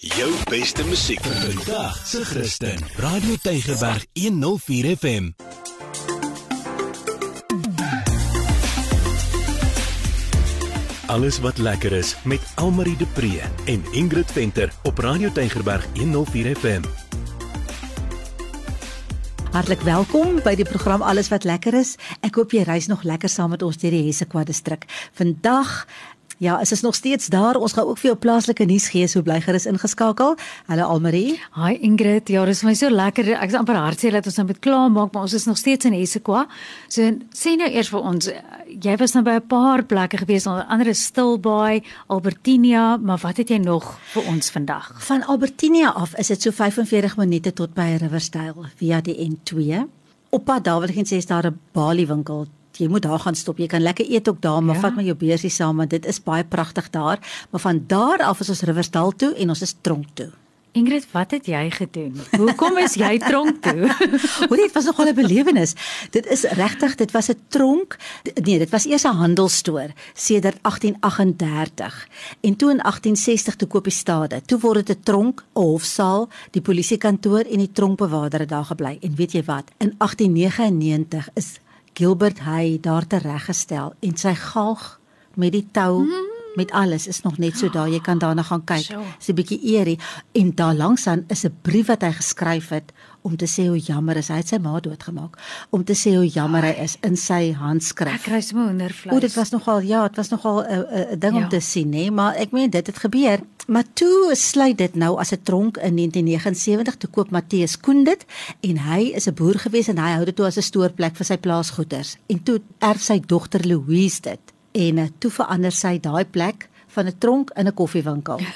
Jou beste musiek vir vandag se Christen. Radio Tygerberg 104 FM. Alles wat lekker is met Almarie de Pre en Ingrid Venter op Radio Tygerberg 104 FM. Hartlik welkom by die program Alles wat lekker is. Ek hoop jy reis nog lekker saam met ons deur die Hessequa distrik. Vandag Ja, is ons nog steeds daar. Ons gaan ook vir jou plaaslike nuus gee, so bly gerus ingeskakel. Hallo Almarie. Hi Ingrid. Ja, dit is my so lekker. Ek is amper hartseer dat ons nou moet klaarmaak, maar ons is nog steeds in Hessequa. So sê nou eers vir ons, jy was nou by 'n paar plekke gewees, onder andere Stilbaai, Albertinia, maar wat het jy nog vir ons vandag? Van Albertinia af is dit so 45 minute tot by Riverstyl via die N2. Op pad daar wil ek net sê is daar 'n Bali winkel jy moet daar gaan stop. Jy kan lekker eet ook daar, maar ja. vat maar jou beursie saam want dit is baie pragtig daar. Maar van daar af is ons Riversdal toe en ons is tronk toe. Ingrid, wat het jy gedoen? Hoekom is jy tronk toe? Hoor dit was nogal 'n belewenis. Dit is regtig, dit was 'n tronk. Nee, dit was eers 'n handelsstoor sedert 1838. En toe in 1860 toe koop die stade. Toe word dit 'n tronk, 'n hofsaal, die polisiekantoor en die tronkbewaarder het daar gebly. En weet jy wat? In 1899 is Gilbert hy daar te reggestel en sy galg met die tou mm. met alles is nog net so daar jy kan daarna gaan kyk. Dis 'n bietjie eerie en daar langs aan is 'n brief wat hy geskryf het om te sê hoe jammer is hy het sy ma doodgemaak om te sê hoe jammer hy is in sy handskrif. Ek kry sommer hoendervleis. O dit was nogal ja, dit was nogal 'n ding ja. om te sien nê, maar ek meen dit het gebeur. Maar toe sluit dit nou as 'n tronk in 1979 toe koop Matteus Koen dit en hy is 'n boer gewees en hy hou dit toe as 'n stoorplek vir sy plaasgoeders. En toe erf sy dogter Louise dit en eh, toe verander sy daai plek van 'n tronk in 'n koffiewinkel.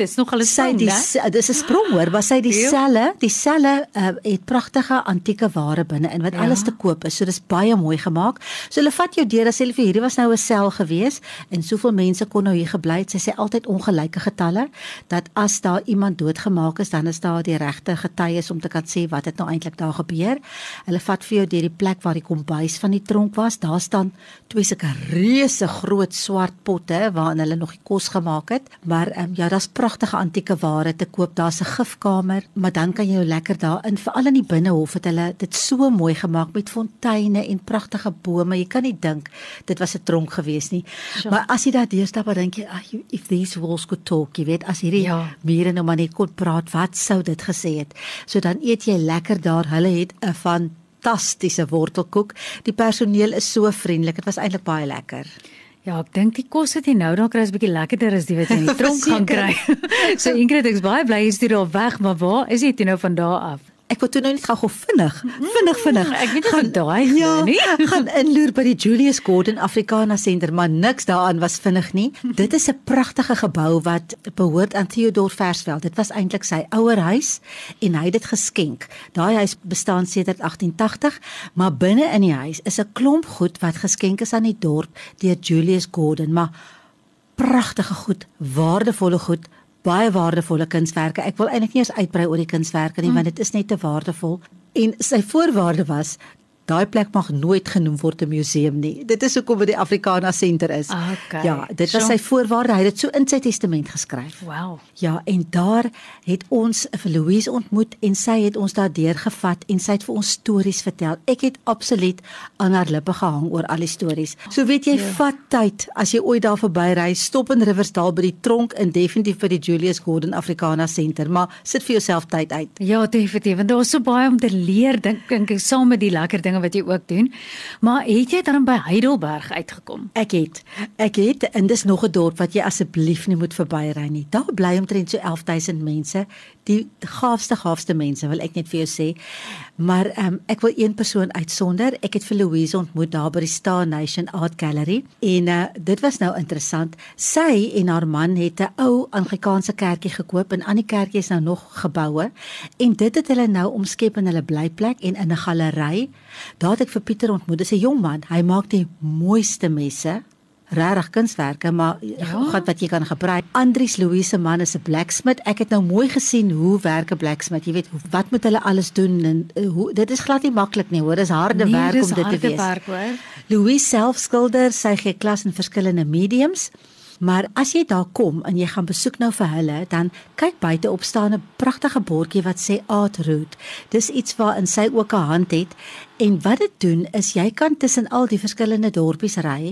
dis nog 'n sy die dis 'n sprong hoor, was sy dieselfde, dieselfde uh, het pragtige antieke ware binne in wat ja. alles te koop is. So dis baie mooi gemaak. So hulle vat jou deur as hulle vir hierdie was nou 'n sel gewees en soveel mense kon nou hier gebly het. Sy sê altyd ongelyke getalle dat as daar iemand doodgemaak is, dan is daar die regte getuies om te kan sê wat het nou eintlik daar gebeur. Hulle vat vir jou deur die plek waar die kombuis van die tronk was. Daar staan twee sulke reuse groot swart potte waarin hulle nog die kos gemaak het. Maar um, ja, daar's pragtige antieke ware te koop. Daar's 'n gifkamer, maar dan kan jy jou lekker daarin, veral in die binnehof het hulle dit so mooi gemaak met fonteine en pragtige bome. Jy kan nie dink dit was 'n tronk gewees nie. Sure. Maar as jy daar deurstap, dan dink jy, if these walls could talk, jy weet, as hierdie ja. mure nou maar net kon praat, wat sou dit gesê het? So dan eet jy lekker daar. Hulle het 'n fantastiese wortelkoek. Die personeel is so vriendelik. Dit was eintlik baie lekker. Ja, ek dink die kos wat jy nou daar kry is bietjie lekkerder as die wat jy in die tronk gaan kry. so Ingrid, ek's baie bly jy stuur al weg, maar waar is jy toe nou van daar af? Ek wou toe nou net gou vinnig, vinnig vinnig. Ek weet nie gaan daai ja, nie. gaan inloer by die Julius Gordon Africana Center, maar niks daaraan was vinnig nie. Dit is 'n pragtige gebou wat behoort aan Theodor Versveld. Dit was eintlik sy ouer huis en hy het dit geskenk. Daai huis bestaan sedert 1880, maar binne in die huis is 'n klomp goed wat geskenk is aan die dorp deur Julius Gordon, maar pragtige goed, waardevolle goed baie waardevolle kunswerke. Ek wil eintlik nie eens uitbrei oor die kunswerke nie, mm. want dit is net te waardevol. En sy voorwaarde was daai plek mag nooit genoem word 'n museum nie. Dit is hoekom dit die Africana Center is. Okay. Ja, dit was sy voorwaarde. Hy het dit so in sy testament geskryf. Wow. Ja, en daar het ons vir Louise ontmoet en sy het ons daardeur gevat en sy het vir ons stories vertel. Ek het absoluut aan haar lippe gehang oor al die stories. So weet jy, ja. vat tyd as jy ooit daar verbyry, stop in Riversdal by die tronk en definitief by die Julius Gordon Africana Center, maar sit vir jouself tyd uit. Ja, definitief. Want daar is so baie om te leer dink ek saam met die lekker dinge wat jy ook doen. Maar het jy dan by Heidelberg uitgekom? Ek het. Ek het en dis nog 'n dorp wat jy asseblief nie moet verbyry nie. Daar bly omtrent so 11000 mense, die gaafste gaafste mense wil ek net vir jou sê. Maar um, ek wil een persoon uitsonder. Ek het vir Louise ontmoet daar by die Star Nation Art Gallery en uh, dit was nou interessant. Sy en haar man het 'n ou Anglikaanse kerkie gekoop en aan die kerkie is nou nog geboue en dit het hulle nou omskep in hulle blyplek en in 'n galery. Daar het ek vir Pieter ontmoet. Dis 'n jong man. Hy maak die mooiste messe regtig kunswerke maar ja. God wat jy kan gebruik. Andries Louise man is 'n blacksmith. Ek het nou mooi gesien hoe werk 'n blacksmith. Jy weet wat moet hulle alles doen en uh, hoe dit is glad nie maklik nie hoor. Dis harde nee, werk om dit te wees. Werk, hoor. Louise self skilder, sy gee klas in verskillende mediums Maar as jy daar kom en jy gaan besoek nou vir hulle, dan kyk buite op staan 'n pragtige bordjie wat sê Art Route. Dis iets waarin sy ook 'n hand het En wat dit doen is jy kan tussen al die verskillende dorpies ry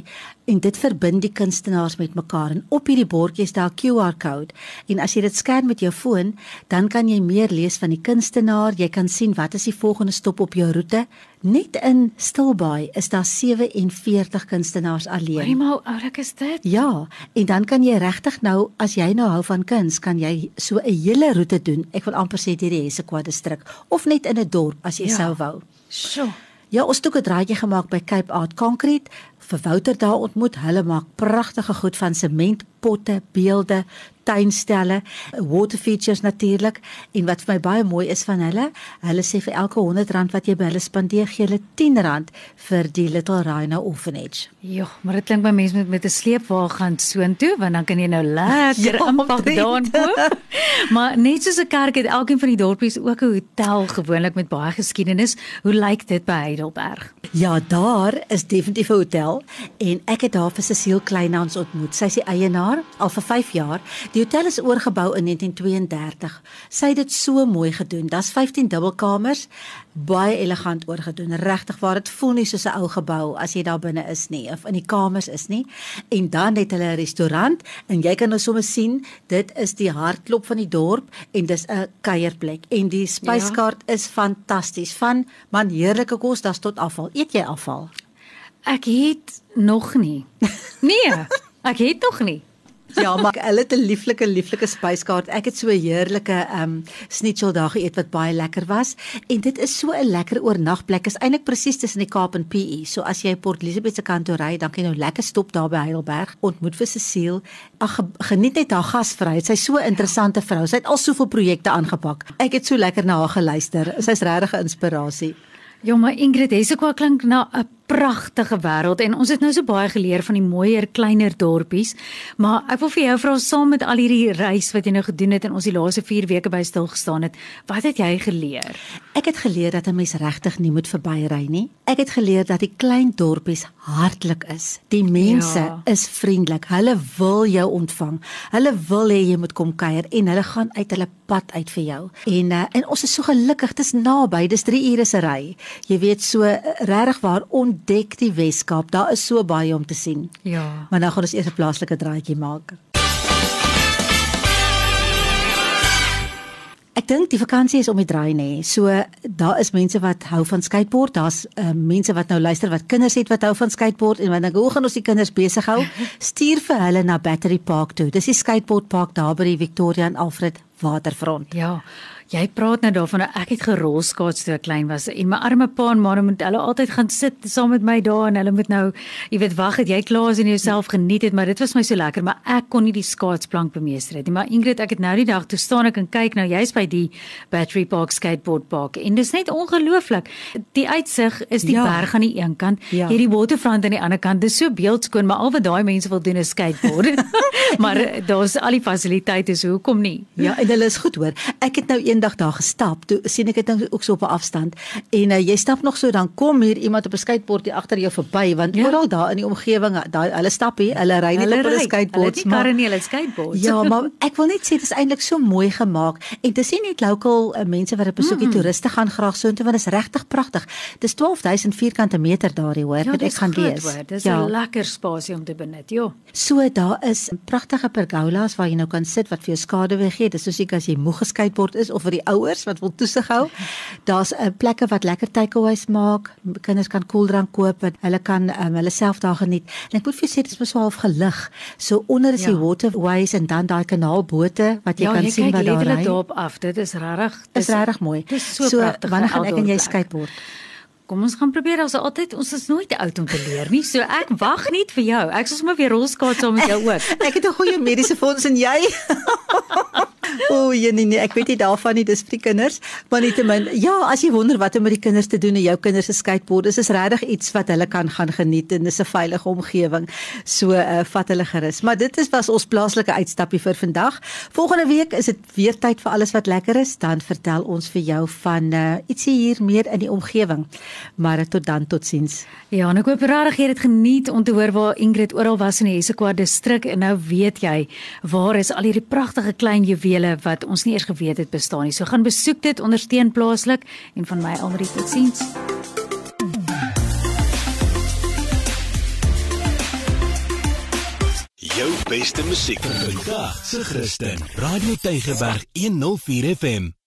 en dit verbind die kunstenaars met mekaar. En op hierdie bordjie is daar 'n QR code. En as jy dit scan met jou foon dan kan jy meer lees van die kunstenaar. Jy kan sien wat is die volgende stop op jou roete. Net in Stilbaai is daar 47 kunstenaars alleen. Hoorie maar hoe oulik is dit? Ja en dan kan jy regtig nou as jy nou hou van kuns kan jy so 'n hele roete doen. Ek wil amper sê deur die Hessequa distrik of net in 'n dorp as jy ja. sou wou Sjoe. Ja, ons het ook 'n draaitjie gemaak by Cape Art Concrete vir Wouter daar ontmoet. Hulle maak pragtige goed van sement, potte, beelde, tuinstelle, water features natuurlik. En wat vir my baie mooi is van hulle, hulle sê vir elke R100 wat jy by hulle spandeer, gee hulle R10 vir die Little Rhino Orphanage. Ja, maar dit klink by mense met met 'n sleepwa gaan soontoe, want dan kan jy nou lekker ja, inpak daarin. maar net soos 'n kerk het elkeen van die dorpies ook 'n hotel gewoonlik met baie geskiedenis. Hoe lyk dit by Heidelberg? Ja, daar is definitief 'n hotel en ek het daar vir Cecile Kleinhans ontmoet. Sy is die eienaar al vir 5 jaar. Die hotel is oorgebou in 1932. Sy het dit so mooi gedoen. Daar's 15 dubbelkamers, baie elegant oorgedoen. Regtig waar dit voel nie soos 'n ou gebou as jy daar binne is nie of in die kamers is nie. En dan het hulle 'n restaurant en jy kan nou sommer sien, dit is die hartklop van die dorp en dis 'n kuierplek en die spyskaart ja. is fantasties. Van man heerlike kos, daar's tot afval. Eet jy afval? Ek het nog nie. Nee, ek het nog nie. Ja, maar hulle het 'n lieflike lieflike spyskaart. Ek het so 'n heerlike ehm um, schnitzel daar geëet wat baie lekker was en dit is so 'n lekker oornagplek. Is eintlik presies tussen die Kaap en PE. So as jy Port Elizabeth se kant toe ry, dan kan jy nou lekker stop daar by Heidelberg. Ontmoet vir Cecile. Ag geniet net haar gasvryheid. Sy's so 'n interessante vrou. Sy het al soveel projekte aangepak. Ek het so lekker na haar geluister. Sy's regtig 'n inspirasie. Ja, maar Ingrid, dis ook wel klink na 'n pragtige wêreld en ons het nou so baie geleer van die mooier kleiner dorpies, maar ek wil vir jou vra saam met al hierdie reis wat jy nou gedoen het en ons die laaste 4 weke by stil gestaan het, wat het jy geleer? Ek het geleer dat 'n mens regtig nie moet verbyry nie. Ek het geleer dat die klein dorpies hartlik is. Die mense ja. is vriendelik. Hulle wil jou ontvang. Hulle wil hê jy moet kom kuier en hulle gaan uit hulle pad uit vir jou. En uh, en ons is so gelukkig, dit is naby, dis 3 ure se ry jy weet so eh, regtig waar ontdek die Weskaap. Daar is so baie om te sien. Ja. Maar nou gaan ons eers 'n plaaslike draaitjie maak. Ek dink die vakansie is om die draai nê. So daar is mense wat hou van skateboard. Daar's uh, mense wat nou luister wat kinders het wat hou van skateboard en wat dink hoe gaan ons die kinders besig hou? Stuur vir hulle na Battery Park toe. Dis die skateboard park daar by die Victoria en Alfred waterfront. Ja. Jy praat nou daarvan ek het gerolskaats toe ek klein was en my arme pa en ma moet hulle altyd gaan sit saam met my daar en hulle moet nou jy weet wag het jy klaar is en jouself geniet het maar dit was my so lekker maar ek kon nie die skaatsplank bemeester het nie. Maar Ingrid ek het nou die dag toe staan ek en kyk nou jy's by die Battery Park skateboard park en dis net ongelooflik. Die uitsig is die ja. berg aan die een kant ja. hierdie waterfront aan die ander kant dis so beeldskoon maar al wat daai mense wil doen is skateboard. Maar daar's al die fasiliteite so hoekom nie? Ja en hulle is goed hoor. Ek het nou een eendag daar gestap. Toe sien ek dit nou ook so op 'n afstand. En uh, jy stap nog so dan kom hier iemand op 'n skateboard hier agter jou verby want ja. oral daar in die omgewing, daai hulle stap hier, hulle ry net op 'n skateboard. Hulle karre nie, hulle skateboards. Ja, maar ek wil net sê dit is eintlik so mooi gemaak en dit nie net local uh, mense wat op besoekie mm. toeriste gaan graag so intoe want dit is regtig pragtig. Dis 12000 vierkante meter daar hoor, ja, wat ek gaan lees. Dis 'n ja. lekker spasie om te benut, ja. So daar is pragtige pergolas waar jy nou kan sit wat vir jou skaduwee gee. Dis soos ek as jy moeg geskateboard is of vir die ouers wat wil toesig hou. Daar's 'n uh, plekke wat lekker takeaways maak. Kinders kan koeldrank koop en hulle kan um, hulle self daar geniet. En ek moet vir sê dit is mos half gelig. So onder is ja. die waterways en dan daai kanaalbote wat jy ja, kan jy sien wat daar ry. Ja, jy kyk letterlik daarop af. Dit is regtig dis regtig mooi. Dis so, so pragtig. Wanneer gaan ek en jy skateboard? Kom ons gaan probeer. Ons altyd ons is nooit te oud om te leer nie. So ek wag net vir jou. Ek sal sommer weer rolskaats saam met jou ook. ek het 'n goeie mediese fonds en jy. O, nee nee nee, ek weet nie daarvan nie, dis vir die kinders, maar nietemin, ja, as jy wonder wat om met die kinders te doen en jou kinders se skateboard, dis is regtig iets wat hulle kan gaan geniet en dis 'n veilige omgewing. So uh, vat hulle gerus. Maar dit is was ons plaaslike uitstappie vir vandag. Volgende week is dit weer tyd vir alles wat lekker is, dan vertel ons vir jou van uh, ietsie hier meer in die omgewing. Maar tot dan, totsiens. Ja, en ek hoop regtig jy het dit geniet om te hoor waar Ingrid oral was in die Hesekwa distrik en nou weet jy waar is al hierdie pragtige klein juwele wat ons nie eers geweet het bestaan nie. So gaan besoek dit ondersteun plaaslik en van my Almarie totsiens. Jou beste musiek vir vandag se Christen. Radio Tygerberg 104 FM.